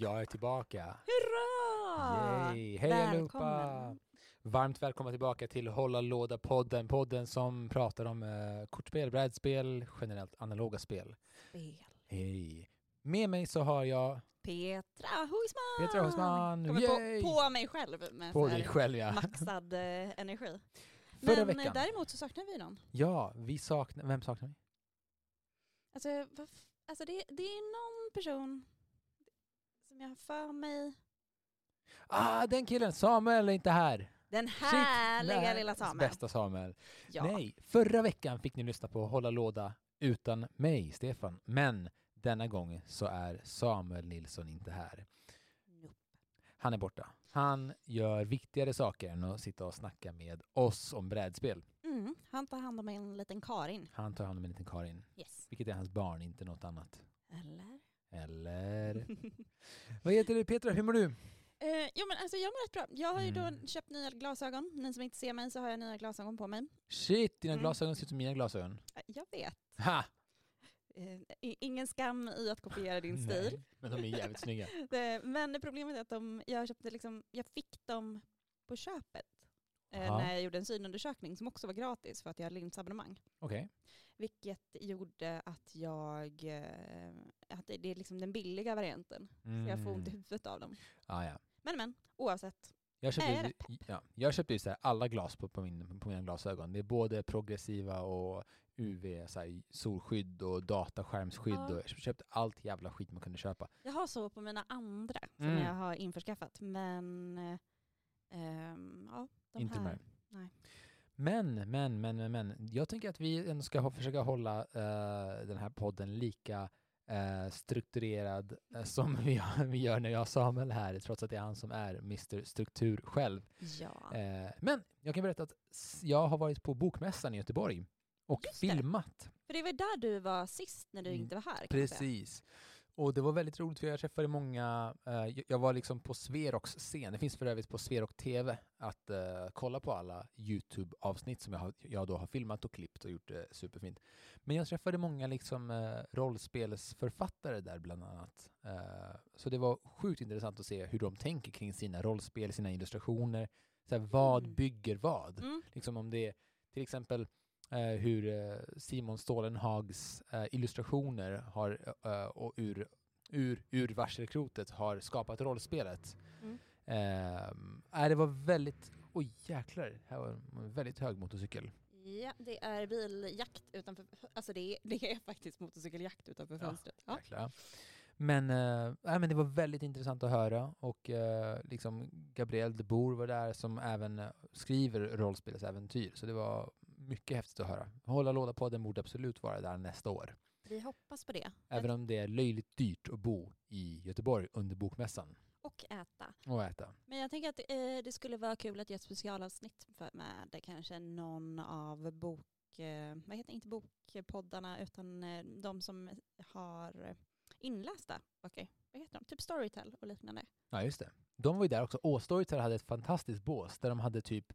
jag är tillbaka. Hurra! Yay. Hej allihopa! Välkommen. Varmt välkomna tillbaka till Hålla Låda-podden. Podden som pratar om eh, kortspel, brädspel, generellt analoga spel. Spel. Hej! Med mig så har jag Petra Huisman! Petra. Kommer Yay! på, på mig själv med på så här dig själv ja. maxad eh, energi. Förra Men veckan. eh, däremot så saknar vi någon. Ja, vi saknar, vem saknar vi? Alltså, vad f- alltså det, det är någon person som jag har för mig. Ah, den killen! Samuel är inte här! Den härliga lilla Samuel. Bästa Samuel. Ja. Nej, förra veckan fick ni lyssna på Hålla Låda utan mig, Stefan. Men denna gång så är Samuel Nilsson inte här. Nope. Han är borta. Han gör viktigare saker än att sitta och snacka med oss om brädspel. Mm, han tar hand om en liten Karin. Han tar hand om en liten Karin, Yes. vilket är hans barn, inte något annat. Eller? Eller? Vad heter du Petra, hur mår du? Eh, jo men alltså jag mår rätt bra. Jag har ju Mm. då köpt nya glasögon. Ni som inte ser mig så har jag nya glasögon på mig. Shit, dina Mm. glasögon ser ut som mina glasögon. Jag vet. Ha! Eh, ingen skam i att kopiera din stil. Nej, men de är jävligt snygga. Det, men problemet är att de, jag, köpte liksom, jag fick dem på köpet eh, när jag gjorde en synundersökning som också var gratis för att jag hade linsabonnemang. Okej. Vilket gjorde att jag, eh, att det, är liksom den billiga varianten. Mm. Så jag får ont i huvudet av dem. Ah, ja. Men men, oavsett. Jag köpte, ju- ja, jag köpte ju så alla glas på, på, min, på mina glasögon. Det är både progressiva och UV, så här, solskydd och dataskärmskydd. Ja. Och jag köpte allt jävla skit man kunde köpa. Jag har så på mina andra som Mm. jag har införskaffat. Men ehm, ja, de Inte här. mer. Nej. Men, men, men, men, men. Jag tänker att vi ändå ska försöka hålla eh, den här podden lika eh, strukturerad eh, som vi, vi gör när jag har Samuel här, trots att det är han som är Mr Struktur själv. Ja. Men jag kan berätta att jag har varit på Bokmässan i Göteborg och Just det. filmat. För det var där du var sist när du Mm, inte var här. Precis. Och det var väldigt roligt för jag träffade många, eh, jag- var liksom på Sverox scen, det finns för övrigt på Sverok TV att eh, kolla på alla YouTube-avsnitt som jag, har, jag då har filmat och klippt och gjort det superfint. Men jag träffade många liksom eh, rollspelsförfattare där bland annat. Eh, så det var sjukt intressant att se hur de tänker kring sina rollspel, sina illustrationer. Så vad Mm. bygger vad? Mm. Liksom om det till exempel eh, hur eh, Simon Stålenhags eh, illustrationer har, eh, och ur, ur, ur varselkrotet har skapat rollspelet. Mm. Eh, äh, det var väldigt, oj jäklar, här var en väldigt hög motorcykel. Ja, det är biljakt utanför, alltså det är, det är faktiskt motorcykeljakt utanför Ja, fönstret. Ja. Jäklar. Men, eh, äh, men det var väldigt intressant att höra och eh, liksom Gabriel de Boer var där som även eh, skriver rollspelsäventyr så det var mycket häftigt att höra. Hålla låda på den borde absolut vara där nästa år. Vi hoppas på det. Även om det är löjligt dyrt att bo i Göteborg under bokmässan Och äta. och äta. Men jag tänker att eh, det skulle vara kul att göra ett specialavsnitt för, med kanske någon av bok, eh, vad heter inte bokpoddarna utan eh, de som har inlästa böcker. Vad heter de? Typ Storytel och liknande. Ja, just det. De var ju där också. Åstorytel hade ett fantastiskt bås där de hade typ,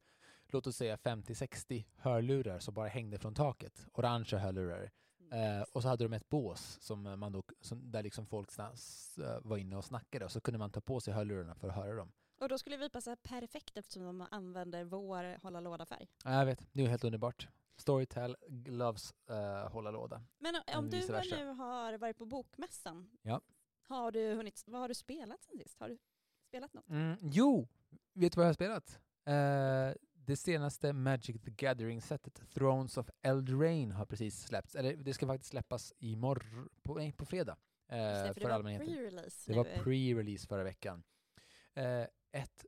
låt oss säga 50-60 hörlurar som bara hängde från taket. Orangea hörlurar. Eh, och så hade de ett bås som man då, som, där liksom folk snas, eh, var inne och snackade och så kunde man ta på sig hörlurarna för att höra dem. Och då skulle vi passa perfekt eftersom de använder vår hålla låda-färg. Ja, jag vet, det är helt underbart. Storytel loves uh, hålla låda. Men om Men du nu har varit på bokmässan, Ja. har du hunnit, vad har du spelat sen sist? Har du spelat något? Mm, jo, vet du vad jag har spelat? Eh, det senaste Magic the Gathering-setet, Thrones of Eldraine, har precis släppts. Eller det ska faktiskt släppas imorgon, på, nej, på fredag. eh, det, för det allmänheten. pre-release Det var pre-release förra veckan. Eh, ett...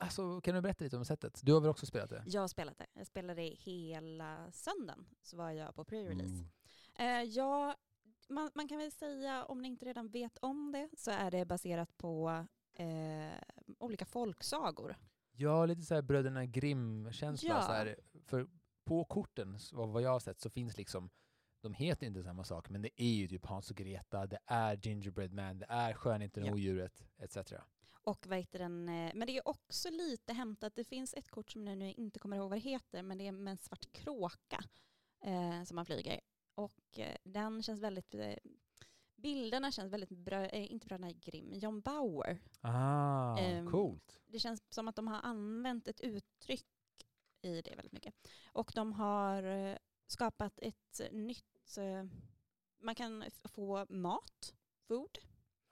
Alltså, kan du berätta lite om setet? Du har väl också spelat det? Jag har spelat det. Jag spelade hela söndagen så var jag på pre-release. Ooh. Eh, jag man, man kan väl säga, om ni inte redan vet om det, så är det baserat på eh, olika folksagor. Ja, lite så här Bröderna Grimm-känsla. Ja. Så här, för på korten, vad jag har sett, så finns liksom, de heter inte samma sak, men det är ju typ Hans och Greta, det är Gingerbread Man, det är Skönheten och Ja. odjuret, etc. Och vad heter den, eh, men det är också lite hämtat, det finns ett kort som jag nu inte kommer ihåg vad det heter, men det är med en svart kråka eh, som man flyger. Och eh, den känns väldigt, eh, bilderna känns väldigt, brö, eh, inte Bröderna Grimm, John Bauer. Ah, Ehm, coolt. Det känns som att de har använt ett uttryck i det väldigt mycket. Och de har eh, skapat ett nytt, eh, man kan få mat, food,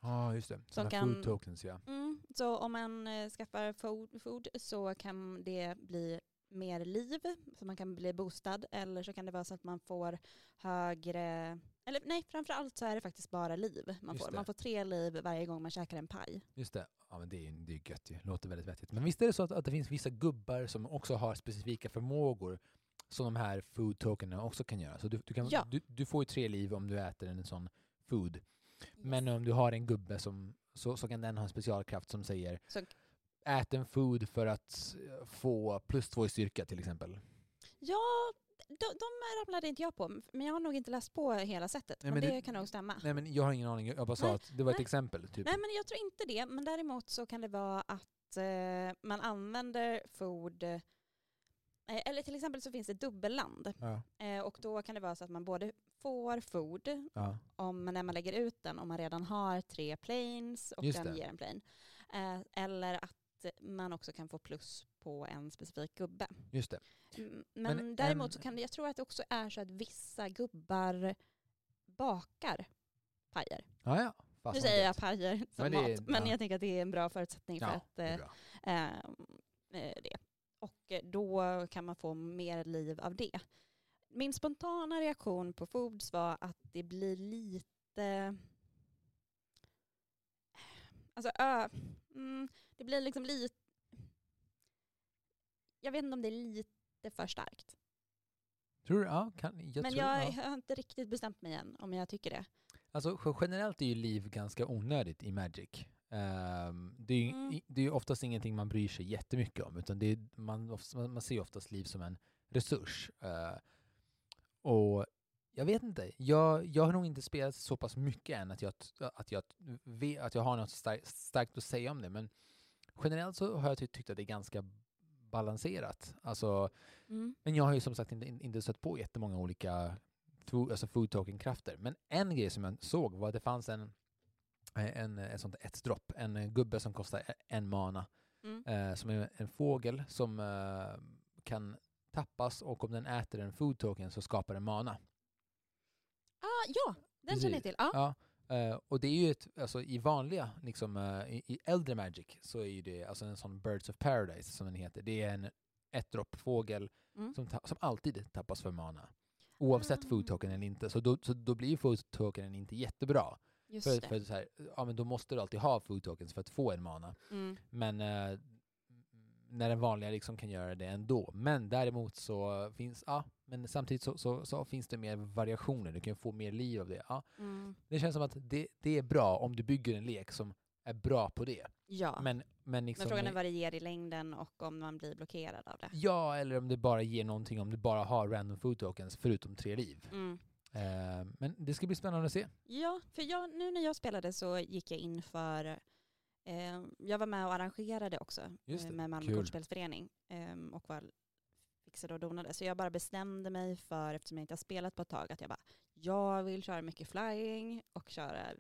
Ja, just det. Sådana kan- food tokens, ja. Mm, så om man skaffar food, food så kan det bli mer liv, så man kan bli boostad, eller så kan det vara så att man får högre, eller nej, framförallt så är det faktiskt bara liv man Just får. det. Man får tre liv varje gång man käkar en paj. Just det. Ja, men det är ju det är gött ju. Låter väldigt vettigt. Men visst är det så att, att det finns vissa gubbar som också har specifika förmågor som de här food tokenerna också kan göra. Så du, du, kan, Ja. du, du får ju tre liv om du äter en sån food. Men om du har en gubbe som, så, så kan den ha en specialkraft som säger Så, ät en food för att få plus två i styrka till exempel. Ja, de, de ramlade inte jag på, men jag har nog inte läst på hela sättet. Nej, men det det- kan nog stämma. Nej men jag har ingen aning, jag bara sa Nej, att det var ett nej. exempel. Typ. Nej men jag tror inte det. Men däremot så kan det vara att eh, man använder food, eh, eller till exempel så finns det dubbelland. Ja, Eh, och då kan det vara så att man både får food ja, om, när man lägger ut den, om man redan har tre planes och Just den det. ger en plane. Eh, eller att man också kan få plus på en specifik gubbe. just det. Men, Men däremot en- så kan det, jag tror att det också är så att vissa gubbar bakar pajer. Ja, ja. Nu säger jag pajer som Men mat, men ja. jag tänker att det är en bra förutsättning för Ja, att det eh, bra. eh, eh, det. Och eh, då kan man få mer liv av det. Min spontana reaktion på foods var att det blir lite... Alltså, ö, mm, det blir liksom lite... Jag vet inte om det är lite för starkt. Tror du? Ja, kan, jag men tror, jag, ja. har inte riktigt bestämt mig än om jag tycker det. Alltså ge- generellt är ju liv ganska onödigt i Magic. Ehm, det, är ju, Mm. det är oftast ingenting man bryr sig jättemycket om, utan det är, man, man ser oftast liv som en resurs. Eh, och jag vet inte, jag, jag har nog inte spelat så pass mycket än att jag, att jag, vet, att jag har något starkt, starkt att säga om det, men generellt så har jag ty- tyckt att det är ganska balanserat. Alltså, Mm. men jag har ju som sagt inte, inte stött på jättemånga olika alltså food token-krafter. Men en grej som jag såg var att det fanns en, en, en sånt ett dropp, en eh, gubbe som kostar e- en mana, Mm. eh, som är en fågel som eh, kan tappas och om den äter en food token så skapar den mana. Ah, ja, den känner jag till. Ja. Ja, eh, och det är ju ett, alltså i vanliga, liksom eh, i, i äldre Magic så är ju det alltså en sån Birds of Paradise som den heter. Det är en ett dropp fågel Mm. som, som alltid tappas för mana. Oavsett Ah. food token eller inte. Så då, så då blir food tokenen inte jättebra. Just För, det. för så här, ja, men då måste du alltid ha food tokens för att få en mana. Mm. Men eh, när den vanliga liksom kan göra det ändå. Men däremot så finns, ja, men samtidigt så, så, så finns det mer variationer. Du kan få mer liv av det. Ja, Mm. det känns som att det, det är bra om du bygger en lek som är bra på det. Ja. Men, men, liksom, Men frågan är vad det ger i längden och om man blir blockerad av det. Ja, eller om det bara ger någonting om du bara har random food tokens förutom tre liv. Mm. Eh, men det ska bli spännande att se. Ja, för jag, nu när jag spelade så gick jag in för, eh, jag var med och arrangerade också eh, med Malmö kortspelsförening eh, och var fixade och donade. Så jag bara bestämde mig för, eftersom jag inte har spelat på ett tag, att jag bara, jag vill köra mycket flying och köra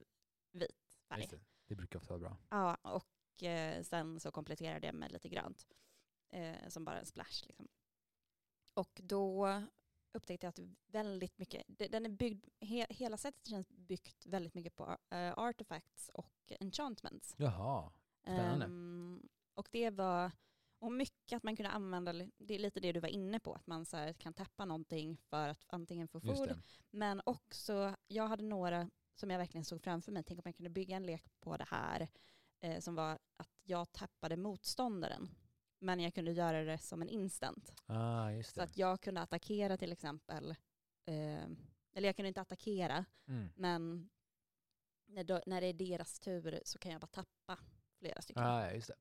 vit färg. Det. det brukar ofta vara bra. Ja, och eh, sen så kompletterade jag med lite grönt. Eh, som bara en splash liksom. Och då upptäckte jag att väldigt mycket, den är byggd, he, hela sättet känns byggt väldigt mycket på eh, artifacts och enchantments. Jaha, Spännande. Ehm, och det var, och mycket att man kunde använda, det är lite det du var inne på, att man så kan tappa någonting för att antingen få food men också, jag hade några som jag verkligen såg framför mig. Tänk om jag kunde bygga en lek på det här. Eh, som var att jag tappade motståndaren. Men jag kunde göra det som en instant. Ah, Så att jag kunde attackera till exempel. Eh, eller jag kan inte attackera, Mm. men när, då, när det är deras tur så kan jag bara tappa flera stycken. Ja, just det.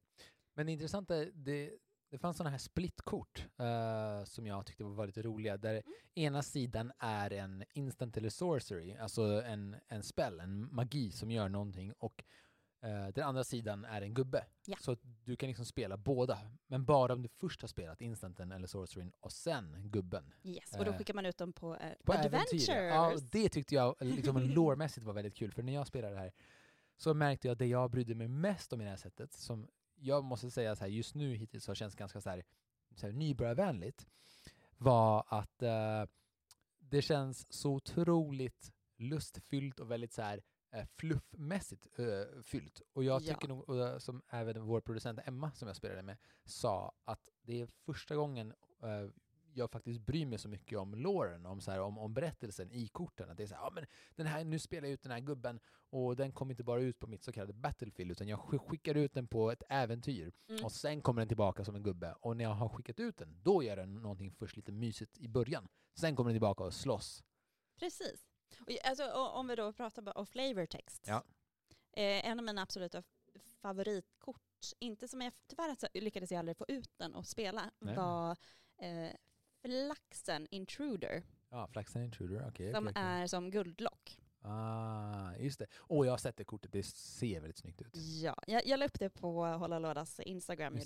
Men det intressanta, det, det fanns sådana här splitkort eh, som jag tyckte var väldigt roliga, där Mm. ena sidan är en instant eller sorcery, alltså en, en spell, en magi som gör någonting, och eh, den andra sidan är en gubbe. Ja. Så du kan liksom spela båda, men bara om du först har spelat instanten eller sorceryn och sen gubben. Yes, och då Eh, skickar man ut dem på, eh, På adventures. Ja, det tyckte jag liksom lore-mässigt var väldigt kul, för när jag spelade det här så märkte jag att det jag brydde mig mest om i det här sättet, som jag måste säga så här, just nu hittills har känts ganska så här, så här nybörjarvänligt, var att eh, det känns så otroligt lustfyllt och väldigt så här eh, fluffmässigt eh, fyllt. Och jag Ja. tycker nog, och, som även vår producent Emma som jag spelade med sa, att det är första gången eh, jag faktiskt bryr mig så mycket om låren, om, så här, om, om berättelsen i korten. Att det är så här, ja, men den här, nu spelar jag ut den här gubben och den kommer inte bara ut på mitt så kallade battlefield utan jag sk- skickar ut den på ett äventyr Mm. och sen kommer den tillbaka som en gubbe. Och när jag har skickat ut den, då gör den någonting först lite mysigt i början. Sen kommer den tillbaka och slåss. Precis. Och, alltså, om vi då pratar om flavor text. Ja. Eh, en av mina absoluta favoritkort, inte som jag tyvärr lyckades jag aldrig få ut den och spela, Nej. var eh, Flaxen Intruder Ja, Flaxen Intruder, okej. som okej, okej. är som guldlock. Ah, just det. Och jag har sett det kortet, det ser väldigt snyggt ut. Ja, jag, jag la upp det på Hålla Lådas Instagram.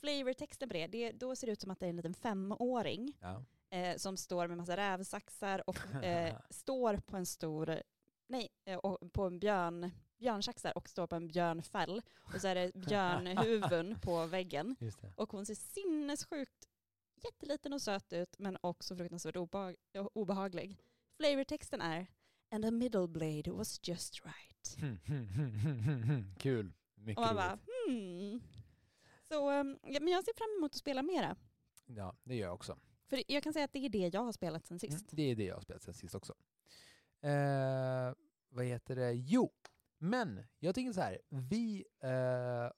Flavortexten på det, det, då ser det ut som att det är en liten femåring Ja. eh, som står med massa rävsaxar och eh, står på en stor, nej, eh, och på en björn, björnsaxar och står på en björnfäll. Och så är det björnhuvuden på väggen. Just det. Och hon ser sinnessjukt jätteliten och söt ut men också fruktansvärt obehag obehaglig. Flavortexten är And the middle blade was just right. Kul. Mycket Och man roligt. bara hmm. Så, um, ja, men jag ser fram emot att spela mera. Ja, det gör jag också. För jag kan säga att det är det jag har spelat sen Mm, sist. det är det jag har spelat sen sist också. Eh, vad heter det? Jo, men jag tänker så här. Vi eh,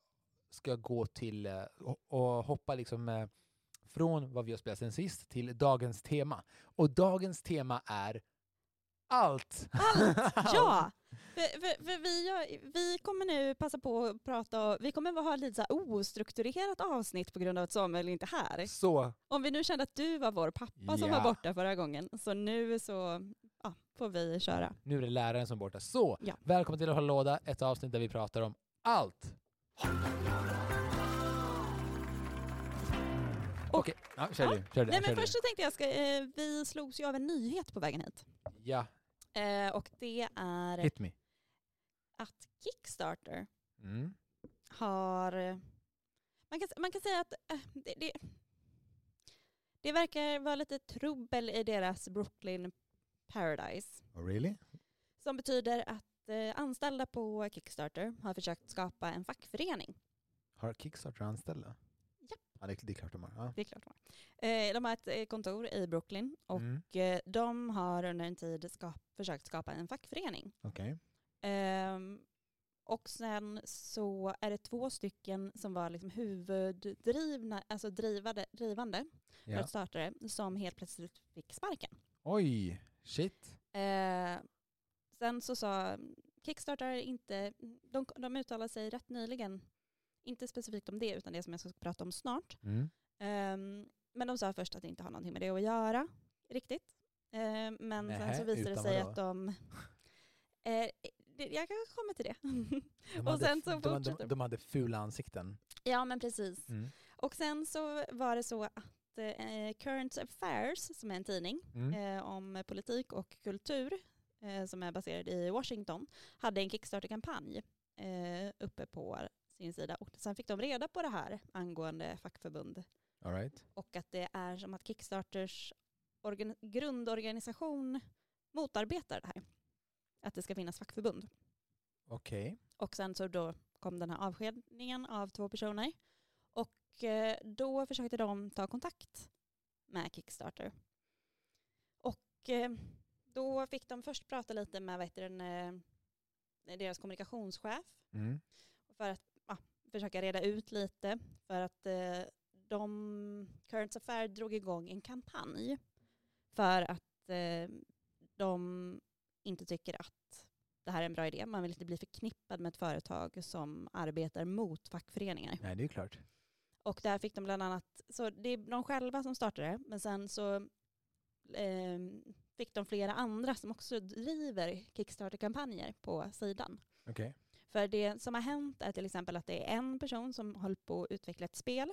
ska gå till eh, och, och hoppa liksom eh, från vad vi har spelat sen sist till dagens tema. Och dagens tema är allt! Allt! Ja! För, för, för vi, vi kommer nu passa på att prata, vi kommer ha lite så här ostrukturerat avsnitt på grund av att Samuel inte är här. Så, Om vi nu kände att du var vår pappa som Ja. var borta förra gången, så nu så ja, får vi köra. nu är det läraren som är borta. Så, Ja. välkommen till att hålla låda, ett avsnitt där vi pratar om allt! Okej, ja, kör Ja. du. Kör du, Nej kör men du. först så tänkte jag, ska, eh, vi slogs ju av en nyhet på vägen hit. Ja, Eh, och det är hit me. att Kickstarter Mm. har... Man kan, man kan säga att eh, det, det, det verkar vara lite trubbel i deras Brooklyn Paradise. Oh, really? Som betyder att eh, anställda på Kickstarter har försökt skapa en fackförening. Har Kickstarter anställda? Ja. Det, det är klart de har. Ja. Det är klart de har. Eh, de har ett eh, kontor i Brooklyn och Mm. eh, de har under en tid skap, försökt skapa en fackförening. Okej. Ehm, och sen så är det två stycken som var liksom huvuddrivna, alltså drivade, drivande för Ja. att starta det, som helt plötsligt fick sparken. Oj, shit. Eh, sen så sa Kickstarter inte, de, de uttalade sig rätt nyligen, inte specifikt om det utan det som jag ska prata om snart. Mm. Ehm, men de sa först att det inte har någonting med det att göra riktigt. Ehm, men sen Nähä, så visade det sig att de, det, jag kan komma till det. De Och hade, sen så de, de, de, de hade fula ansikten. ja men precis. Mm. Och sen så var det så att eh, Current Affairs, som är en tidning Mm. eh, om politik och kultur, som är baserad i Washington, hade en Kickstarter-kampanj uppe på sin sida. Och sen fick de reda på det här angående fackförbund All right. och att det är som att Kickstarters organ- grundorganisation motarbetar det här. Att det ska finnas fackförbund. Okej. Och sen så då kom den här avskedningen av två personer. Och eh, då försökte de ta kontakt med Kickstarter. Och eh, då fick de först prata lite med vad heter den, eh, deras kommunikationschef Mm. för att försöka reda ut lite. För att eh, de, Current Affair drog igång en kampanj för att eh, de inte tycker att det här är en bra idé. Man vill inte bli förknippad med ett företag som arbetar mot fackföreningar. Nej, det är klart. Och där fick de bland annat, så det är de själva som startade men sen så eh, fick de flera andra som också driver Kickstarter-kampanjer på sidan. Okej. För det som har hänt är till exempel att det är en person som håller på att utveckla ett spel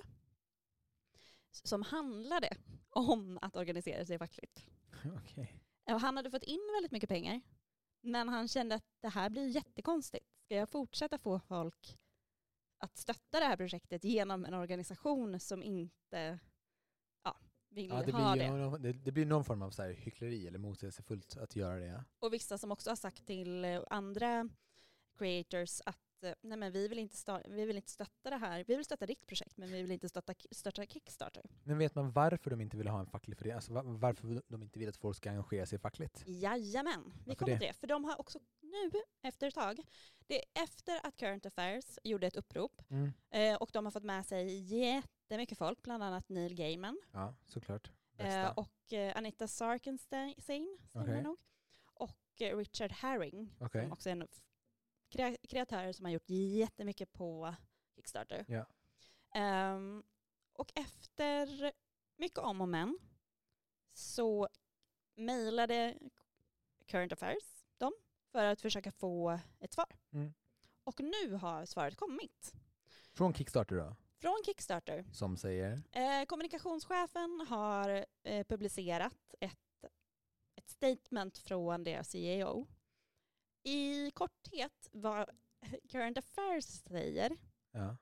som handlade om att organisera sig fackligt. Okej. Och han hade fått in väldigt mycket pengar men han kände att det här blir jättekonstigt. Ska jag fortsätta få folk att stötta det här projektet genom en organisation som inte ja, vill Ja, det, ha blir det? någon, det, det blir någon form av så här hyckleri eller motsägelsefullt att göra det. Och vissa som också har sagt till andra creators att eh, nej men vi vill, inte sta- vi vill inte stötta det här. Vi vill stötta ditt projekt men vi vill inte stötta, stötta Kickstarter. Men vet man varför de inte vill ha en facklig förening? Alltså va- varför de inte vill att folk ska engagera sig fackligt? Jajamän, vi Varför kommer det? till det. För de har också nu, efter ett tag, det är efter att Current Affairs gjorde ett upprop Mm. eh, och de har fått med sig jättemycket folk, bland annat Neil Gaiman Ja, såklart. eh, Bästa. och Anita Sarkenstein, jag nog, och Richard Herring Okej. som också är en f- kre- kreatör som har gjort jättemycket på Kickstarter. Ja. Ehm, och efter mycket om och men så mejlade Current Affairs dem för att försöka få ett svar. Mm. Och nu har svaret kommit Från Kickstarter då, från Kickstarter. som säger? Eh, kommunikationschefen har eh, publicerat ett, ett statement från deras CEO. I korthet vad Current Affairs säger Ja.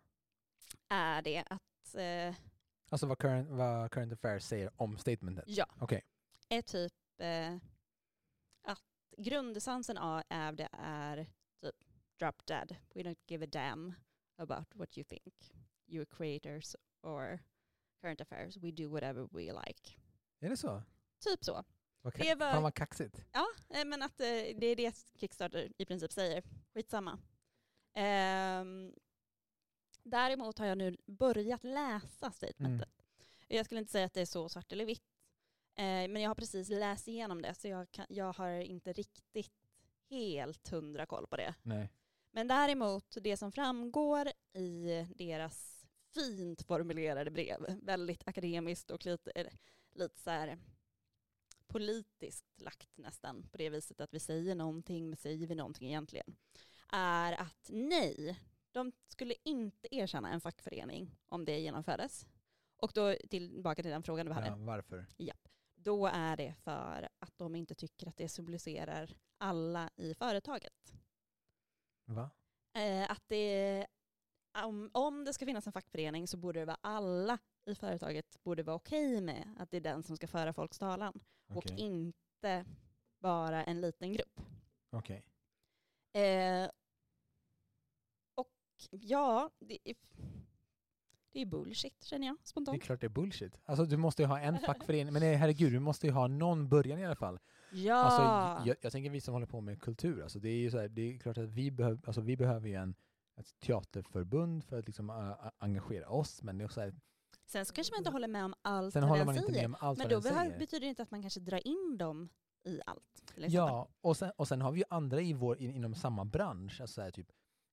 är det att eh, Alltså vad current, vad current Affairs säger om statementet? ja, Okej. är typ eh, att grundessensen av det är typ drop dead. We don't give a damn about what you think. You creators or current affairs. We do whatever we like. Är det så? Typ så. Vad Det var- Fan vad kaxigt. Ja, eh, men att eh, det är det Kickstarter i princip säger. Skitsamma. Ehm, däremot har jag nu börjat läsa statementet. Jag skulle inte säga att det är så svart eller vitt. Eh, men jag har precis läst igenom det så jag, kan, jag har inte riktigt helt hundra koll på det. Nej. Men däremot det som framgår i deras fint formulerade brev, väldigt akademiskt och lite, lite så här politiskt lagt nästan på det viset att vi säger någonting, men säger vi någonting egentligen, är att nej, de skulle inte erkänna en fackförening om det genomfördes. Och då tillbaka till den frågan du hade. Ja, varför? Då är det för att de inte tycker att det symboliserar alla i företaget. Va? Eh, att det, om, om det ska finnas en fackförening så borde det vara alla i företaget borde vara okej med att det är den som ska föra folks talan och Okej. inte bara en liten grupp. Okej. Eh, och ja, det är, det är bullshit känner jag Det är spontant. klart det är bullshit. Alltså du måste ju ha en fackförening, men nej, herregud, du måste ju ha någon början i alla fall. Ja, Alltså, jag, jag tänker vi som håller på med kultur, alltså, det är ju så här, det är klart att vi, behöv, alltså, vi behöver ju en, ett teaterförbund för att liksom, ä- engagera oss, men det är också så här, sen så kanske man inte håller med om allt sen vad den säger. allt Men då säger. betyder det inte att man kanske drar in dem i allt. Ja, och sen, och sen har vi ju andra i vår, in, inom samma bransch, alltså så här, typ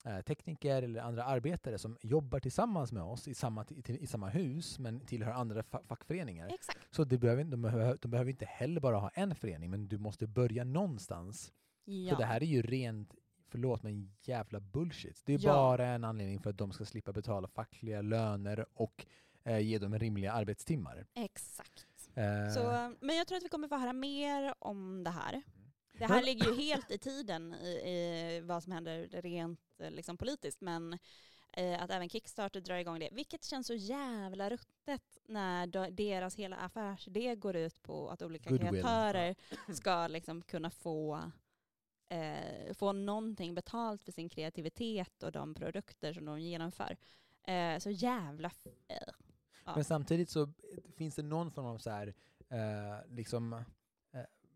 eh, tekniker eller andra arbetare som jobbar tillsammans med oss i samma, i, i samma hus men tillhör andra fa fackföreningar. Exakt. Så det behöver, de, behöver, de behöver inte heller bara ha en förening, men du måste börja någonstans. Ja. Så det här är ju rent, förlåt men jävla bullshit. Det är Ja. bara en anledning för att de ska slippa betala fackliga löner och ge dem rimliga arbetstimmar. Exakt. Eh, Så, men jag tror att vi kommer få höra mer om det här. Det här ligger ju helt i tiden i, i vad som händer rent eh, liksom, politiskt. Men eh, att även Kickstarter drar igång det. Vilket känns så jävla ruttet när deras hela affärsidé går ut på att olika Goodwill, kreatörer ska liksom kunna få, eh, få någonting betalt för sin kreativitet och de produkter som de genomför. Eh, så jävla... f- Eh, ja. Men samtidigt så finns det någon form av så här, eh, liksom, eh,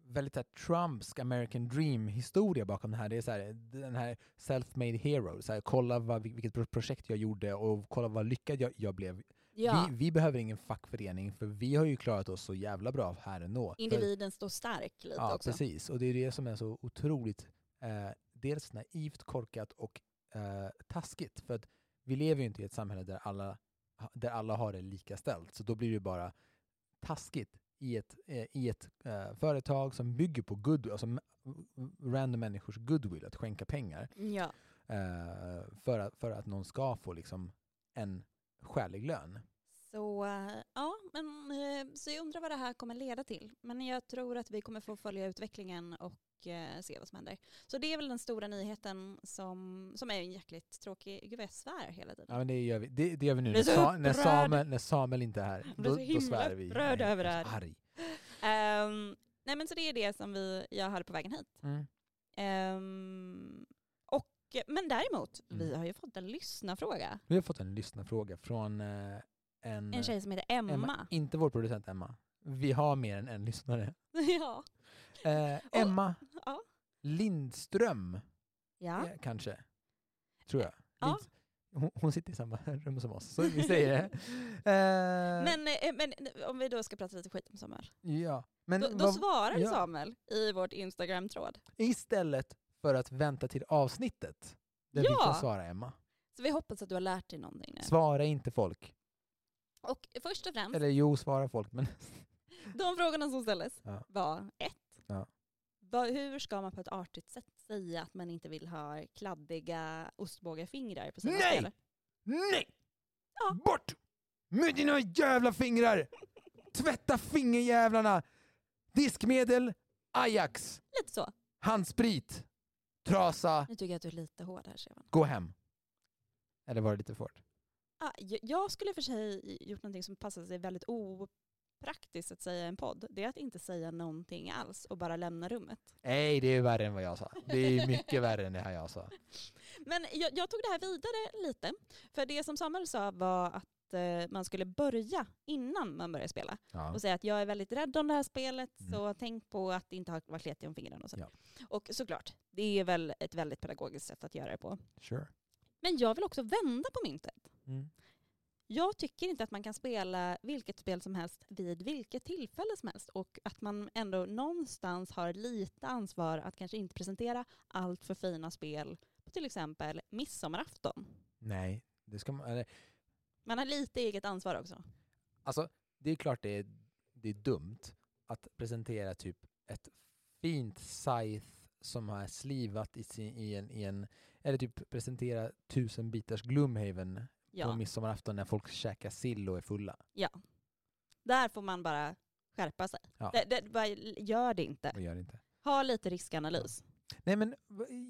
väldigt här Trumps American Dream-historia bakom det här. Det är så här, den här self-made hero. Så här, kolla vad, vil- vilket pro- projekt jag gjorde och kolla vad lyckad jag, jag blev Ja, Vi, vi behöver ingen fackförening för vi har ju klarat oss så jävla bra här ändå. För- individen står stark lite Ja, också. precis. Och det är det som är så otroligt eh, dels naivt, korkat och eh, taskigt. För att vi lever ju inte i ett samhälle där alla, där alla har det lika ställt. Så då blir det bara taskigt i ett, eh, i ett eh, företag som bygger på goodwill, alltså random människors goodwill, att skänka pengar Ja. eh, för, att, för att någon ska få liksom en skälig lön. Så ja, men, så jag undrar vad det här kommer leda till. Men jag tror att vi kommer få följa utvecklingen och eh, se vad som händer. Så det är väl den stora nyheten som, som är en jäkligt tråkig, gud vad jag svär hela tiden. Ja, men det gör vi, det, det gör vi nu Blir när, Sa, när. Samuel, när Samuel inte är här. blir Då, så då svär vi. upprörd Nej, över det jag är här. Arg. Ehm, nej men så det är det som vi, jag hade på vägen hit. Mm. Ehm, och, men däremot, vi Mm. har ju fått en lyssnarfråga. Vi har fått en lyssnarfråga från eh, en, En tjej som heter Emma. Inte vår producent Emma. Vi har mer än en lyssnare. ja. Eh, Emma Ja. Lindström, ja. eh, kanske. Tror jag. Ja. Hon, hon sitter i samma rum som oss, så vi säger det. Eh, Men, eh, men om vi då ska prata lite skit om Samuel. ja. Men Då, då vad- svarar ja. Samuel i vårt Instagram-tråd. istället för att vänta till avsnittet där vi Ja. kan svara Emma. Så vi hoppas att du har lärt dig någonting nu. Svara inte folk. Och först och främst, Eller jo, svara folk, men de frågorna som ställdes Ja. var ett. Hur ska man på ett artigt sätt säga att man inte vill ha kladdiga ostbågarfingrar på sina Nej! spelare? nej! Ja. Bort med dina jävla fingrar! Tvätta fingerjävlarna! Diskmedel, Ajax, Lite så. handsprit, trasa, Nu tycker jag att du är lite hård här Stefan. gå hem. Eller var det lite för hårt? Ah, jag- skulle för sig gjort någonting som passar sig väldigt opraktiskt att säga i en podd. Det är att inte säga någonting alls och bara lämna rummet. Nej, det är värre än vad jag sa. Det är mycket värre än det här jag sa. Men jag, jag tog det här vidare lite. För det som Samuel sa var att eh, man skulle börja innan man börjar spela. Ja. Och säga att jag är väldigt rädd om det här spelet Mm. så tänk på att inte ha varit om fingrarna och så. Ja. Och såklart, det är väl ett väldigt pedagogiskt sätt att göra det på. Sure. Men jag vill också vända på myntet. Mm. Jag tycker inte att man kan spela vilket spel som helst vid vilket tillfälle som helst och att man ändå någonstans har lite ansvar att kanske inte presentera allt för fina spel på till exempel midsommarafton. Nej, det ska man... Eller, Man har lite eget ansvar också. alltså, det är klart det är, det är dumt att presentera typ ett fint scythe som har slivat i, sin, i, en, i en... Eller typ presentera tusen bitars Gloomhaven på Ja. midsommarafton när folk käkar sill och är fulla. Där får man bara skärpa sig. Ja. Det, det, bara, gör det inte. Gör det inte. Ha lite riskanalys. Nej men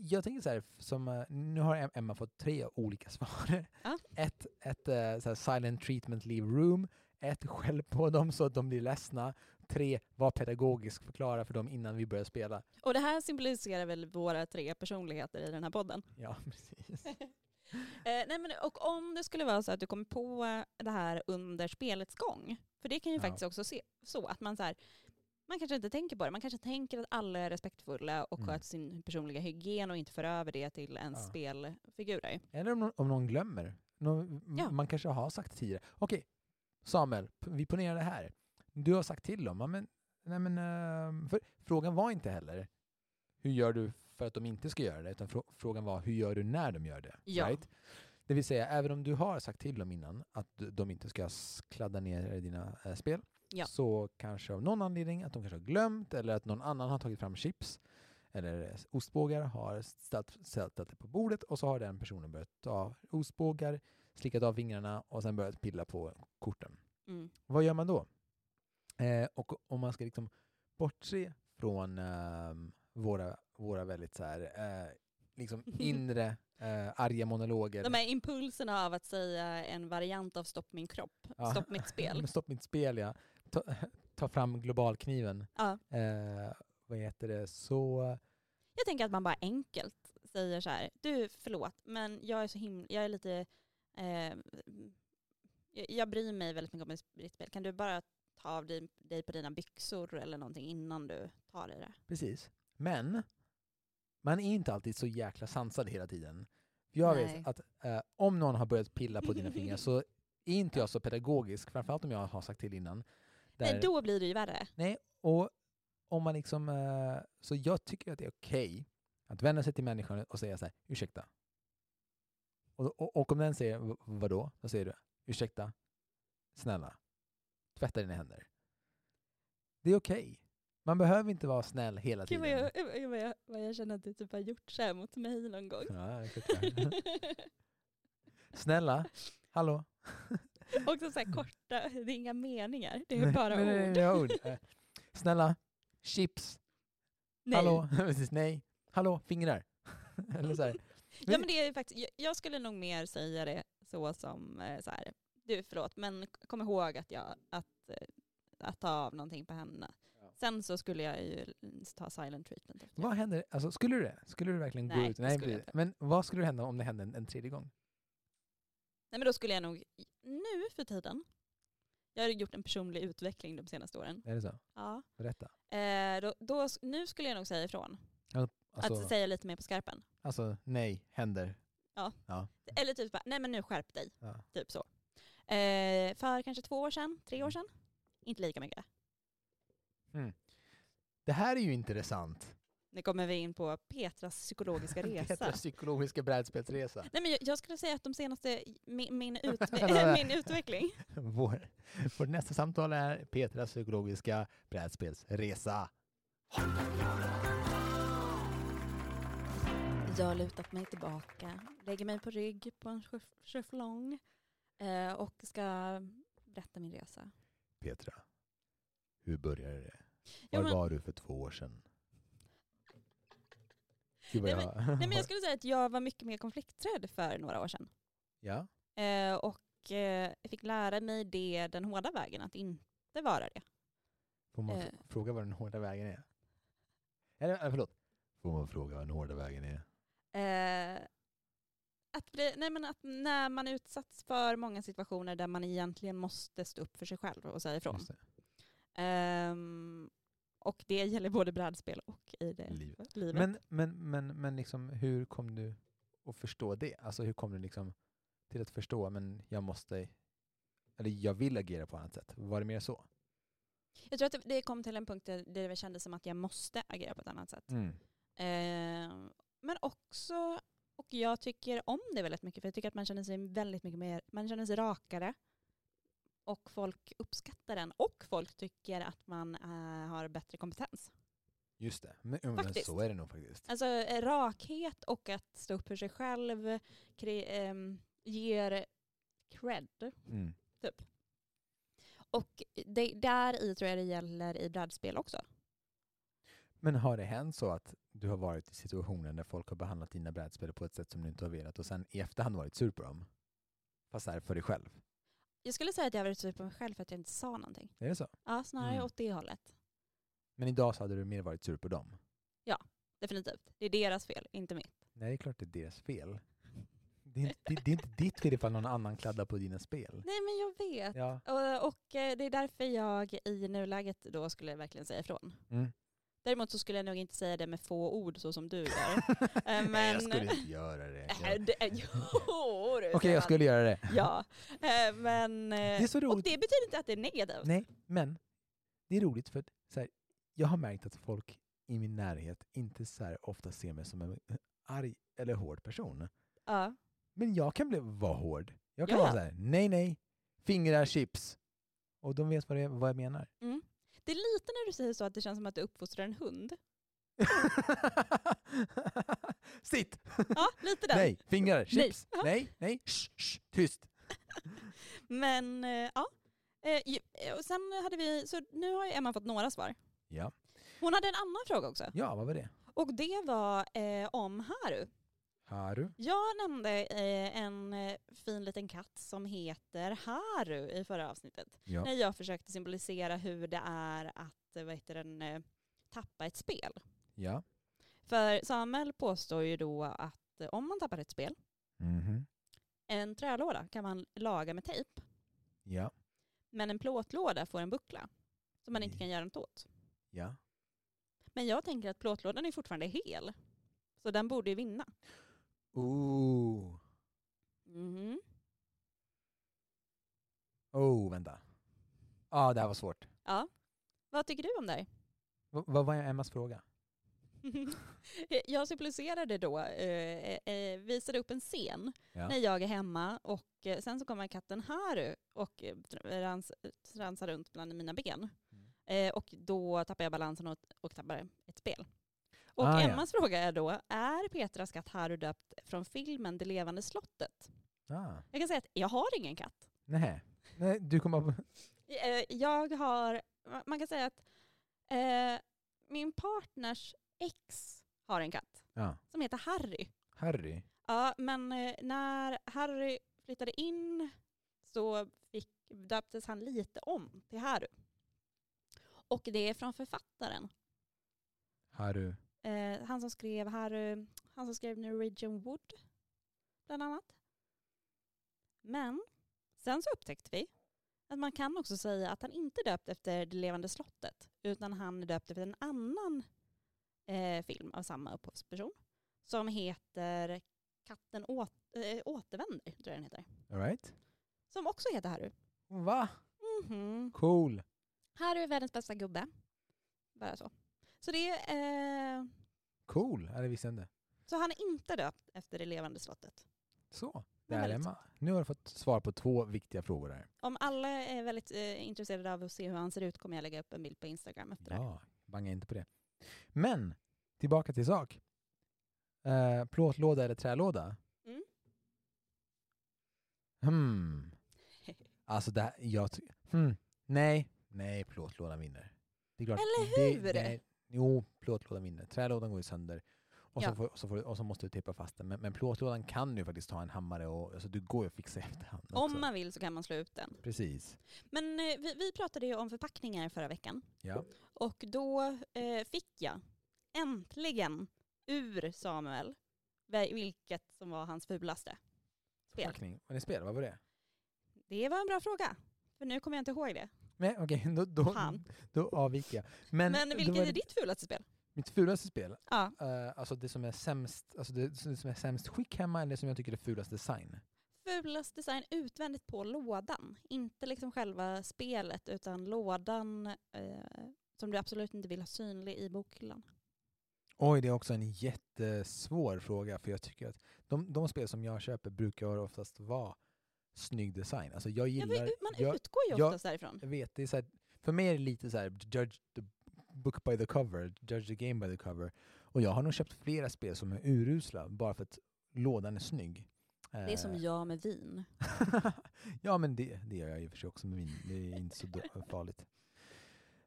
jag tänker så här, som, eh, nu har Em- Emma fått tre olika svar. Ja. Ett, ett eh, så silent treatment leave room, ett skäll på dem så att de blir ledsna, tre var pedagogisk, förklara för dem innan vi börjar spela. Och det här symboliserar väl våra tre personligheter i den här podden. Ja, precis. Eh, nej men, och om det skulle vara så att du kommer på det här under spelets gång, för det kan ju Ja. faktiskt också se så att man så här, man kanske inte tänker på det, man kanske tänker att alla är respektfulla och Mm. sköter sin personliga hygien och inte för över det till ens Ja. spelfigurer. Eller om någon, om någon glömmer. Nå- m- Ja. Man kanske har sagt tidigare. Okej, Samuel, vi ponerar det här. Du har sagt till dem, men, nej, men, ehm, för frågan var inte heller hur gör du för att de inte ska göra det, utan frå- frågan var hur gör du när de gör det? Ja. Right? Det vill säga, även om du har sagt till dem innan att de inte ska kladda ner dina eh, spel, Ja. så kanske av någon anledning att de kanske har glömt eller att någon annan har tagit fram chips eller eh, ostbågar, har ställt, ställt det på bordet och så har den personen börjat ta ostbågar, slickat av fingrarna och sen börjat pilla på korten. Mm. Vad gör man då? Eh, och om man ska liksom bortse från ehm, våra, våra väldigt så här, eh, liksom inre eh, arga monologer. De här impulserna av att säga en variant av stopp min kropp, Ja. stopp mitt spel. Stopp mitt spel, ja. Ta, ta fram globalkniven. Ja. Eh, vad heter det? Så... Jag tänker att man bara enkelt säger så här, du förlåt, men jag är så himla, jag är lite, eh, jag, bryr mig väldigt mycket om ditt spel. Kan du bara ta av dig, dig på dina byxor eller någonting innan du tar i det? Precis. Men man är inte alltid så jäkla sansad hela tiden. Jag Nej. vet att eh, om någon har börjat pilla på dina fingrar så är inte jag så pedagogisk, framförallt om jag har sagt till innan. Nej, där- då blir det ju värre. Nej, och om man liksom... eh, Så jag tycker att det är okej att vända sig till människan och säga så här, ursäkta. Och, och, och om den säger "V- vadå? Då säger du, ursäkta, snälla, tvätta dina händer. Det är okej. Man behöver inte vara snäll hela Gud vad tiden. jag, vad jag, vad jag känner att du typ har gjort så här mot mig någon gång. Ja. Snälla, hallå? Också så här korta, det är inga meningar, det är bara nej, nej, nej, ord. ord. Eh, Snälla, chips, Nej. hallå, nej, hallå, fingrar. Eller så här. Ja men det är faktiskt, jag, jag skulle nog mer säga det så som eh, så här, du förlåt men kom ihåg att jag, att, eh, att ta av någonting på händerna. Ja. Sen så skulle jag ju ta silent treatment. efter Vad händer? Alltså, skulle du det? Skulle du verkligen gå Nej, ut? det skulle jag inte. Men vad skulle hända om det hände en, en tredje gång? Nej men då skulle jag nog, nu för tiden, jag har gjort en personlig utveckling de senaste åren. Är det så? Ja. Berätta. Eh, då, då, nu skulle jag nog säga ifrån. Alltså, Att säga lite mer på skarpen. alltså nej, händer. Eller typ bara, nej men nu skärp dig. Ja. Typ så. Eh, för kanske två år sedan, tre år sedan. Inte lika mycket. Mm. Det här är ju intressant. Nu kommer vi in på Petras psykologiska resa. Petras psykologiska brädspelsresa. Nej, men jag, jag skulle säga att de senaste, min, min, utve- min utveckling. Vår, vårt nästa samtal är Petras psykologiska brädspelsresa. Jag har lutat mig tillbaka, lägger mig på rygg på en cheflong eh, och ska berätta min resa. Petra, hur började det? Ja, Var men- var du för två år sedan? Gud Nej, jag... Nej, men jag skulle säga att jag var mycket mer konflikträdd för några år sedan. Ja, Eh, och eh, jag fick lära mig det den hårda vägen, att inte vara det. får man Eh. fråga vad den hårda vägen är? Eller, eller förlåt. Får man fråga vad den hårda vägen är? Eh, att, bli, nej men att när man utsatts för många situationer där man egentligen måste stå upp för sig själv och säga ifrån. Ehm, och det gäller både brädspel och i det Livet. livet. Men, men, men, men liksom, hur kom du att förstå det? Alltså hur kom du liksom till att förstå, men jag måste, eller jag vill agera på annat sätt? Var det mer så? jag tror att det, kom till en punkt där det kändes som att jag måste agera på ett annat sätt. Mm. Ehm, men också, och jag tycker om det väldigt mycket, för jag tycker att man känner sig väldigt mycket mer, man känner sig rakare. Och folk uppskattar den. Och folk tycker att man eh, har bättre kompetens. Just det, men, men så är det nog faktiskt. Alltså eh, rakhet och att stå upp för sig själv kre, ehm, ger cred. Mm. Och det, där i tror jag det gäller i brädspel också. Men har det hänt så att du har varit i situationer där folk har behandlat dina brädspel på ett sätt som du inte har velat och sen i efterhand varit sur på dem? Fast det för dig själv? Jag skulle säga att jag har varit sur på mig själv för att jag inte sa någonting. Är det så? Ja, snarare Mm. åt det hållet. Men idag så hade du mer varit sur på dem? Definitivt. Det är deras fel, inte mitt. Nej, det är klart det är deras fel. Det är, inte, det, det är inte ditt fel ifall någon annan kladdar på dina spel. Nej men jag vet. Ja. Och, och eh, det är därför jag i nuläget då skulle verkligen säga ifrån. Mm. Däremot så skulle jag nog inte säga det med få ord så som du gör. Eh, Nej, jag men- skulle inte göra det. Äh, Jag- det- Jo, du, Okej, säger jag skulle göra det. Ja, eh, men... eh, är så Och roligt. det betyder inte att det är negativt. Nej, men det är roligt för att så här, jag har märkt att folk i min närhet inte så ofta ser mig som en arg eller hård person. Ja. Men jag kan bli, vara hård. Jag kan Ja, vara ja. så här, nej, nej, fingrar, chips. Och de vet vad, det vad jag menar. Mm. Det är lite när du säger så att det känns som att du uppfostrar en hund. Sitt! Ja, lite där. Nej, fingrar, chips. Ja. Nej, nej, shh, shh, tyst. Men eh, ja. Eh, eh, Och sen hade vi, så nu har ju Emma fått några svar. Ja, Hon hade en annan fråga också. ja vad var det? Och det var eh, om Haru. Haru? Jag nämnde eh, en eh, fin liten katt som heter Haru i förra avsnittet. Ja. När jag försökte symbolisera hur det är att eh, vad heter den, tappa ett spel. Ja. För Samuel påstår ju då att om man tappar ett spel, Mhm. en trälåda kan man laga med tejp. Ja. Men en plåtlåda får en buckla som man inte kan göra något åt. Ja. Men jag tänker att plåtlådan är fortfarande hel. Så den borde ju vinna. Ooh. Mhm. Oh, vänta. Ja, det här var svårt. Ja. Vad tycker du om det här? V- vad var Emmas fråga? jag symboliserade då, eh, eh, visade upp en scen Ja. när jag är hemma och eh, sen så kommer katten Haru och eh, rans, transar runt bland mina ben. Mm. Eh, och då tappar jag balansen och, och tappar ett spel. Och Ah, ja. Emmas fråga är då, är Petras katt Haru döpt från filmen Det levande slottet? Ah. Jag kan säga att jag har ingen katt. Nej. Nej, du kommer på... Eh, Jag har, man kan säga att eh, min partners ex har en katt Ja. som heter Harry. Harry. Ja, men eh, när Harry flyttade in så fick, döptes han lite om till Haru. Och det är från författaren. Haru. Eh, han som skrev Harry, han som skrev Norwegian Wood bland annat. Men sen så upptäckte vi att man kan också säga att han inte är döpt efter Det levande slottet utan han är döpt efter en annan eh, film av samma upphovsperson som heter Katten åt, äh, återvänder, tror jag den heter. All right. Som också heter Harry. Va? Mhm. Cool. Harry är världens bästa gubbe. Bara så. Så det är, eh, Cool. Ja, det visste jag inte. så han är inte döpt efter Det levande slottet. Så. Där väldigt Emma. Nu har du fått svar på två viktiga frågor här. Om alla är väldigt eh, intresserade av att se hur han ser ut kommer jag lägga upp en bild på Instagram efter det här. Ja, banga inte på det. Men, tillbaka till sak. Eh, plåtlåda eller trälåda? Mm. Hmm. Alltså det här, jag ty- hmm. Nej, nej, plåtlådan vinner. Det är klart, Eller hur? Det, nej, jo, plåtlådan vinner. Trälådan går ju sönder. Och, Ja. så, får, så får, och så måste du tejpa fast den. Men, men plåtlådan kan du faktiskt ta en hammare och alltså, du går ju att fixa i efterhand också. Om man vill så kan man slå ut den. Precis. Men eh, vi, vi pratade ju om förpackningar förra veckan. Ja. Och då eh, fick jag äntligen ur Samuel vilket som var hans fulaste. Spel. Förpackning. Vad är spel? Vad var det? Det var en bra fråga. För nu kommer jag inte ihåg det. Nej, okej, då, då, Fan. då avviker jag. Men, Men, då vilket är det ditt fulaste spel? Mitt fulaste spel? Ja. Eh, alltså det som är sämst, alltså det, det som är sämst skick hemma eller det som jag tycker är fulast design? Fulast design utvändigt på lådan. Inte liksom själva spelet utan lådan eh, som du absolut inte vill ha synlig i bokhyllan. Oj, det är också en jättesvår fråga för jag tycker att de, de spel som jag köper brukar oftast vara snygg design. Alltså jag Ja, gillar, men man jag, utgår ju jag- oftast därifrån. jag vet, det är så här, för mig är det lite så här, judge the book by the cover, judge the game by the cover. Och jag har nog köpt flera spel som är urusla bara för att lådan är snygg. Det är som Eh, jag med vin. ja, men det, det gör jag i och för sig också med min. Det är inte så farligt.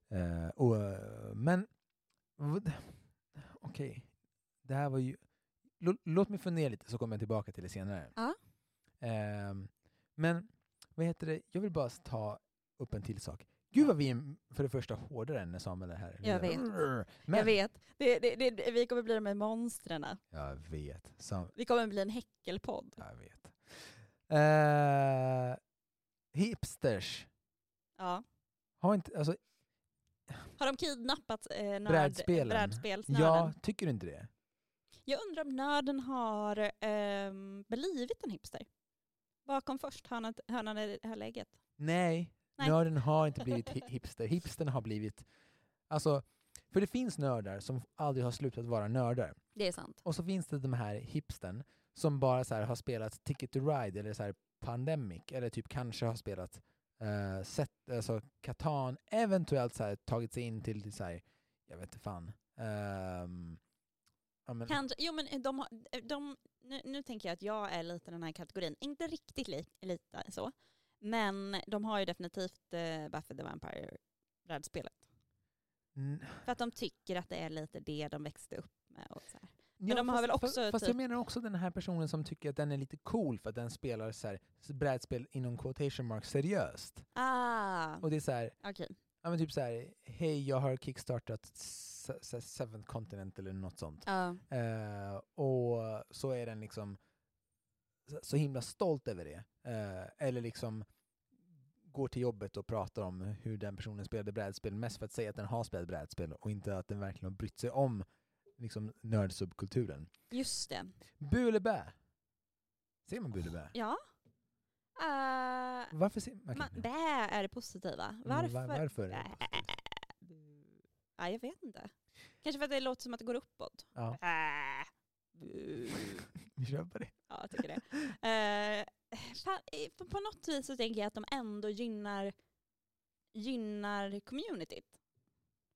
Eh, och, men, okej. Det här var ju... Lå, låt mig fundera lite så kommer jag tillbaka till det senare. Ja. Ehm, men, vad heter det? Jag vill bara ta upp en till sak. Gud vad vi är för det första hårdare än när Samuel är här. Jag vet. Men, Jag vet. Det, det, det, vi kommer bli de här monstren. Jag vet. Sam, Vi kommer bli en häckelpodd. jag vet. Eh, hipsters. Ja. Har inte, alltså, Har de kidnappat eh, nörd, Brädspelen. brädspelsnörden? Ja, tycker du inte det? Jag undrar om nörden har ehm, blivit en hipster? Vad kom först, hönan, hönan eller lägget? Nej, Nej. nörden har inte blivit hi- hipster. Hipstern har blivit... Alltså, för det finns nördar som aldrig har slutat vara nördar. Det är sant. Och så finns det de här hipstern som bara så har spelat Ticket to Ride eller så här Pandemic eller typ kanske har spelat uh, set, alltså Catan, eventuellt så här, tagit sig in till, till så här, jag vet inte fan. Ja, men, Kanske, jo men de, de, nu, nu tänker jag att jag är lite den här kategorin, inte riktigt li, lite så, men de har ju definitivt eh, Buffy the Vampire brädspelet. n- För att de tycker att det är lite det de växte upp med. Och så här. Ja, de har fast, väl också Fast, fast typ- jag menar också den här personen som tycker att den är lite cool för att den spelar så här, brädspel inom quotation marks seriöst. Ah, Och det är så här, okej. ja men typ så här, hej jag har kickstartat Se- Se- Seventh Continent eller något sånt. Eh, och så är den liksom så- himla stolt över det. Eh, eller liksom går till jobbet och pratar om hur den personen spelade brädspel, mest för att säga att den har spelat brädspel och inte att den verkligen har brytt sig om liksom nördsubkulturen. Just det. Bu eller bä? Ser man bu eller bä? Ja. Uh, Varför ser okay. man, bä är det positiva. Men Varför? var- varför är det positivt? Ja, jag vet inte. Kanske för att det låter som att det går uppåt. Ja, Bä. Bu. vi på det. Ja, jag tycker det. Eh, i- på, på något vis så tänker jag att de ändå gynnar, gynnar communityt.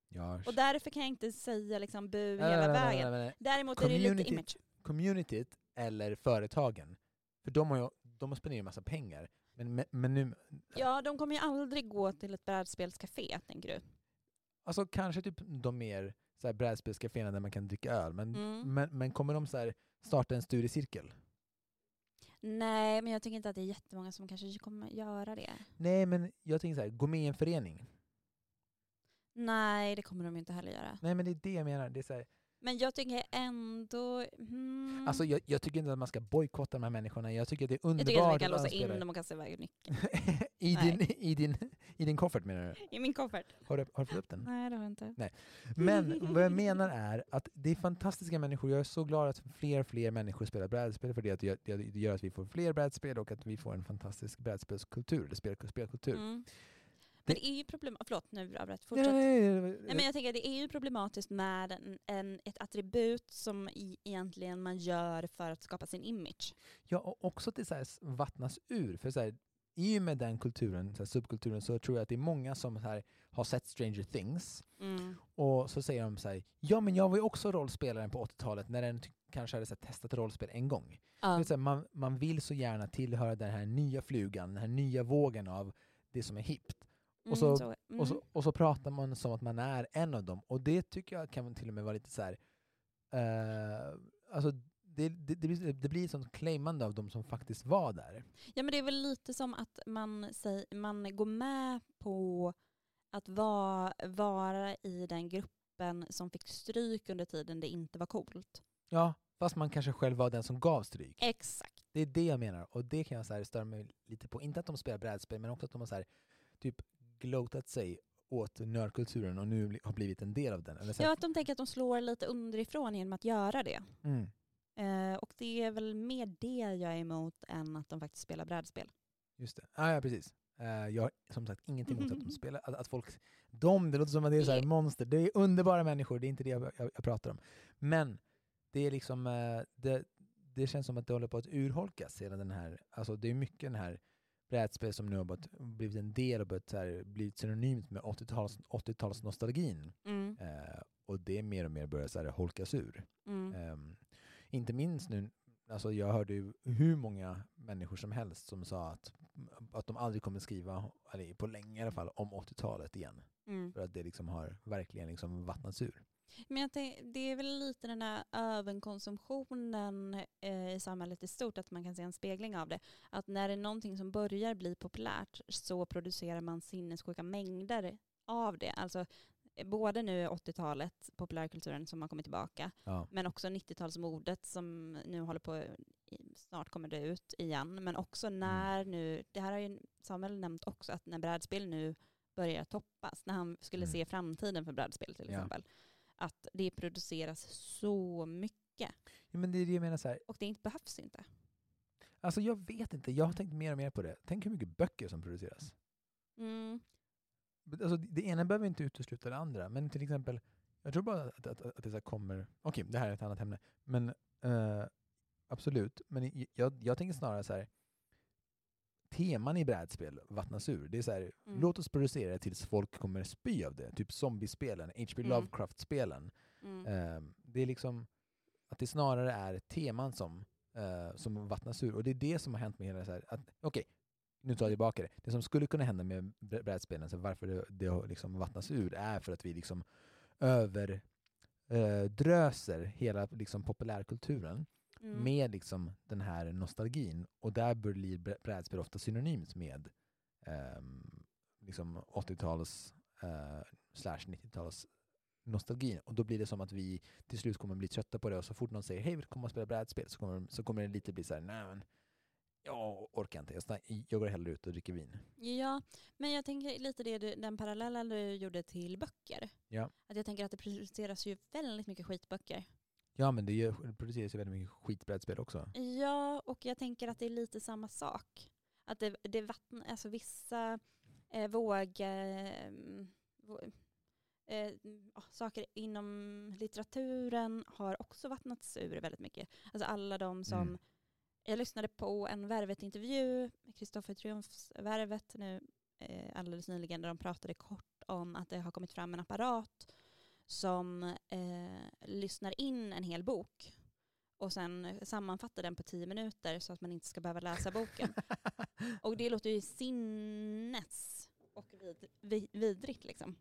Ja. Och därför kan jag inte säga liksom bu hela nej, vägen. nej, nej, nej. Däremot är det lite image. Communityt eller företagen. För de har ju de spenderar ju massa pengar. Men, men, men nu, Ja, de kommer ju aldrig gå till ett brädspelscafé, tänker du? alltså kanske typ de mer så här brädspelscaféerna där man kan dricka öl. Men, Mm. men, men kommer de så här starta en studiecirkel? Nej, men jag tycker inte att det är jättemånga som kanske kommer göra det. Nej, men jag tänker så här, gå med i en förening. Nej, det kommer de inte heller göra. Nej, men det är det jag menar. Det är så här, Men jag tycker ändå... Hmm, Alltså jag, jag tycker inte att man ska bojkotta de här människorna. Jag tycker att det är jag underbart tycker att vi kan låsa in dem och kasta iväg nyckeln. I, Nej. din, i, din, I din koffert menar du? I min koffert. Har du, har du fått upp den? Nej, det har jag inte. Men vad jag menar är att det är fantastiska människor. Jag är så glad att fler och fler människor spelar brädspel för det, att det gör att vi får fler brädspel och att vi får en fantastisk brädspelskultur, eller spel, spelkultur. Mm. Men det är ju problem... Förlåt, nu avbröt Fortsätt. nej, nej, nej, Nej, men jag tänker att det är ju problematiskt med en, en, ett attribut som i, egentligen man gör för att skapa sin image. Ja, och också att det så här s- vattnas ur. För så här, i och med den kulturen, så här, subkulturen, så tror jag att det är många som här, har sett Stranger Things Mm. och så säger de så här, ja men jag var ju också rollspelaren på 80-talet när den kanske hade så här, testat rollspel en gång. Är så här, man, man vill så gärna tillhöra den här nya flugan, den här nya vågen av det som är hippt. Och så- mm, mm. Och, så, och så pratar man som att man är en av dem. Och det tycker jag kan till och med vara lite så här... eh, alltså det, det, det, blir, det blir sånt claimande av de som faktiskt var där. Ja men det är väl lite som att man, säger, man går med på att vara, vara i den gruppen som fick stryk under tiden det inte var coolt. Ja, fast man kanske själv var den som gav stryk. Exakt. Det är det jag menar. Och det kan jag så här störa mig lite på. Inte att de spelar brädspel, men också att de har så här, typ gloatat sig åt nördkulturen och nu har blivit en del av den. Eller så Ja, att de tänker att de slår lite underifrån genom att göra det. mm. Eh, och det är väl mer det jag är emot än att de faktiskt spelar brädspel. Just det. Ah, ja, precis. Eh, jag har som sagt ingenting emot att de spelar, att, att folk, de, det låter som att det är så här monster, det är underbara människor, det är inte det jag, jag, jag pratar om. Men det är liksom, eh, det, det känns som att det håller på att urholkas, hela den här, alltså det är mycket den här brädspel som nu har blivit en del och börjat här, blivit synonymt med 80-tals, 80-talsnostalgin. Mm. Eh, och det mer och mer börjar så här holkas ur. Mm. Ehm, inte minst nu, alltså jag hörde ju hur många människor som helst som sa att, att de aldrig kommer skriva, eller på länge i alla fall, om 80-talet igen. Mm. För att det liksom har verkligen liksom vattnats ur. Men jag tänk, det är väl lite den där överkonsumtionen eh, i samhället i stort, att man kan se en spegling av det. Att när det är någonting som börjar bli populärt så producerar man sinnessjuka mängder av det. Alltså eh, både nu 80-talet, populärkulturen som har kommit tillbaka, Ja. men också 90-talsmodet som nu håller på, snart kommer det ut igen. Men också när nu, det här har ju Samuel nämnt också, att när brädspel nu börjar toppas, när han skulle Mm. se framtiden för brädspel till Ja. Att det produceras så mycket. ja men det är det jag menar så här. Och det inte behövs inte. alltså jag vet inte, jag har tänkt mer och mer på det. Tänk hur mycket böcker som produceras. Mm. Alltså, det ena behöver inte utesluta det andra, men till exempel, jag tror bara att, att, att det så kommer, okej det här är ett annat ämne, men eh, absolut, men jag, jag tänker snarare så här, teman i brädspel vattnas ur. Det är så här, Mm. låt oss producera det tills folk kommer spy av det, typ zombiespelen, H.P. Mm. Lovecraft-spelen. Mm. Eh, det är liksom att det snarare är teman som, eh, som vattnas ur. Och det är det som har hänt med hela så här, att okej, nu tar jag tillbaka det. Det som skulle kunna hända med brä- brädspelen, så varför det, det liksom vattnats ur, är för att vi liksom över eh, hela liksom populärkulturen Mm. med liksom den här nostalgin. Och där blir brä- brädspel ofta synonymt med ehm, liksom 80-tals eh, slash 90-tals nostalgin. Och då blir det som att vi till slut kommer bli trötta på det och så fort någon säger hej, du komma och spela brädspel? Så kommer, så kommer det lite bli så här, nej men jag orkar inte, jag, går hellre ut och dricker vin. Ja, men jag tänker lite det du, den parallellen du gjorde till böcker. Ja. Att jag tänker att det produceras ju väldigt mycket skitböcker. Ja men det, gör, produceras ju väldigt mycket skitbrädspel också. Ja, och jag tänker att det är lite samma sak. Att det, det vatten, alltså vissa eh, våg, eh, vå- eh, saker inom litteraturen har också vattnats ur väldigt mycket. Alltså alla de som, Mm. jag lyssnade på en Värvet-intervju, Kristoffer Triumfs Värvet nu eh, alldeles nyligen, där de pratade kort om att det har kommit fram en apparat som eh, lyssnar in en hel bok och sen sammanfattar den på tio minuter så att man inte ska behöva läsa boken. Och det låter ju sinnes och vid, vid, vidrigt liksom.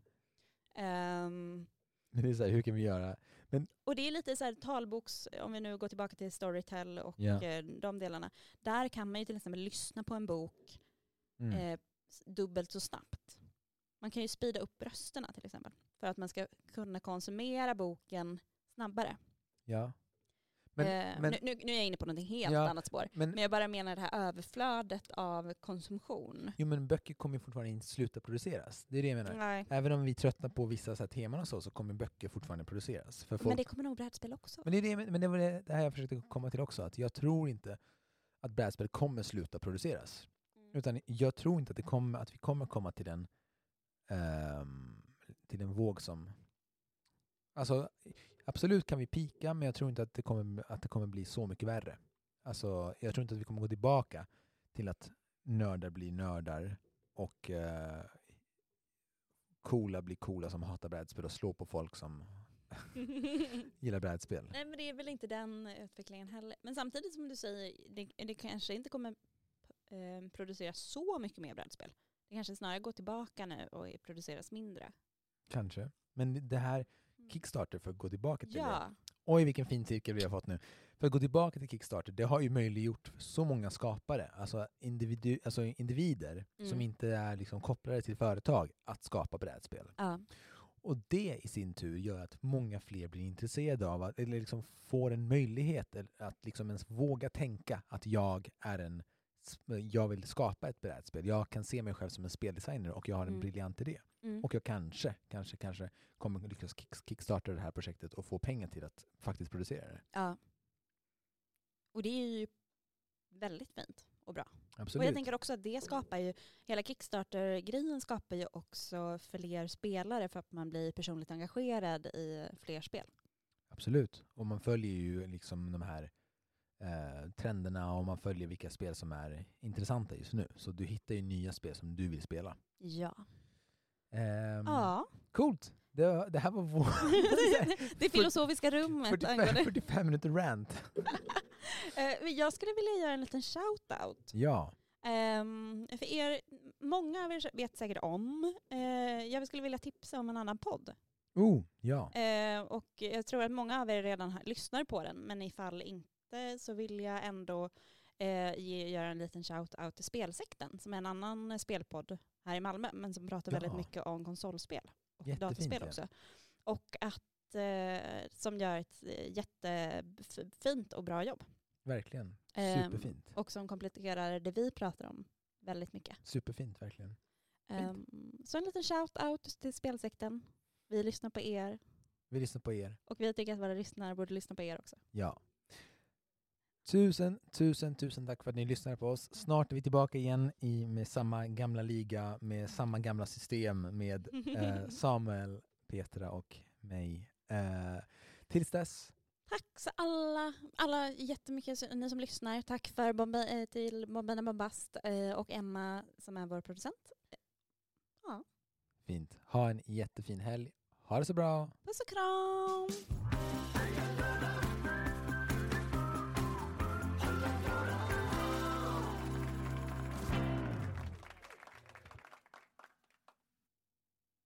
Ehm, Men det är så här, hur kan vi göra? och det är lite så här talboks, om vi nu går tillbaka till Storytel och eh, de delarna. Där kan man ju till exempel lyssna på en bok Mm. eh, dubbelt så snabbt. Man kan ju speeda upp rösterna till exempel. För att man ska kunna konsumera boken snabbare. Ja. Men, eh, men, nu, nu, nu är jag inne på någonting helt Ja, annat spår. men, Men jag bara menar det här överflödet av konsumtion. jo, men böcker kommer fortfarande inte sluta produceras. Det är det jag menar. Nej. Även om vi tröttnar på vissa så här, teman och så, så kommer böcker fortfarande produceras. För folk, Men det kommer nog brädspel också. Men det, är det, men det var det, det här jag försökte komma till också, att jag tror inte att brädspel kommer sluta produceras. Mm. Utan jag tror inte att, det kommer, att vi kommer komma till den, ehm, till en våg som... Alltså, absolut kan vi pika, men jag tror inte att det kommer, att det kommer bli så mycket värre. Alltså, jag tror inte att vi kommer gå tillbaka till att nördar blir nördar och eh, coola blir coola som hatar brädspel och slår på folk som gillar brädspel. Nej men det är väl inte den utvecklingen heller. Men samtidigt som du säger, det, det kanske inte kommer eh, produceras så mycket mer brädspel. Det kanske snarare går tillbaka nu och produceras mindre. Kanske. Men det här Kickstarter, för att gå tillbaka till det. Ja, Oj, vilken fin cirkel vi har fått nu. För att gå tillbaka till Kickstarter, det har ju möjliggjort så många skapare, alltså, individu, alltså individer som Mm. inte är liksom kopplade till företag, att skapa brädspel. ja. Och det i sin tur gör att många fler blir intresserade av, att, eller liksom får en möjlighet att liksom ens våga tänka att jag är en jag vill skapa ett brädspel. Jag kan se mig själv som en speldesigner och jag har en Mm. briljant idé. Mm. Och jag kanske, kanske, kanske kommer lyckas kick- kickstarta det här projektet och få pengar till att faktiskt producera det. ja. Och det är ju väldigt fint och bra. Absolut. Och jag tänker också att det skapar ju, hela Kickstarter-grejen skapar ju också fler spelare för att man blir personligt engagerad i fler spel. Absolut. Och man följer ju liksom de här eh, trenderna och man följer vilka spel som är intressanta just nu. Så du hittar ju nya spel som du vill spela. Ja. Ehm, Ja. Coolt! Det, det här var vår det filosofiska rummet 45, angående 45 minuter rant. Eh, Jag skulle vilja göra en liten shout-out. Ja. Ehm, för er, många av er vet säkert om, eh, jag skulle vilja tipsa om en annan podd. Oh, ja. Eh, och jag tror att många av er redan har, lyssnar på den, men ifall inte så vill jag ändå eh, ge, göra en liten shout-out till Spelsekten, som är en annan spelpodd här i Malmö, men som pratar väldigt Ja. mycket om konsolspel och Jättefint, dataspel ja. också. Och att, eh, som gör ett eh, jättefint och bra jobb. Verkligen. Ehm, Superfint. Och som kompletterar det vi pratar om väldigt mycket. Superfint, verkligen. Ehm, så en liten shout-out till Spelsekten. Vi lyssnar på er Vi lyssnar på er. och vi tycker att våra lyssnare borde lyssna på er också. Ja. Tusen, tusen, tusen tack för att ni lyssnar på oss. Snart är vi tillbaka igen i, med samma gamla liga, med samma gamla system med eh, Samuel, Petra och mig. Eh, tills dess, Tack så alla, alla jättemycket, ni som lyssnar. Tack för bomba, eh, till Bombina Bombast eh, och Emma som är vår producent. Ja, fint. Ha en jättefin helg. Ha det så bra. puss och kram!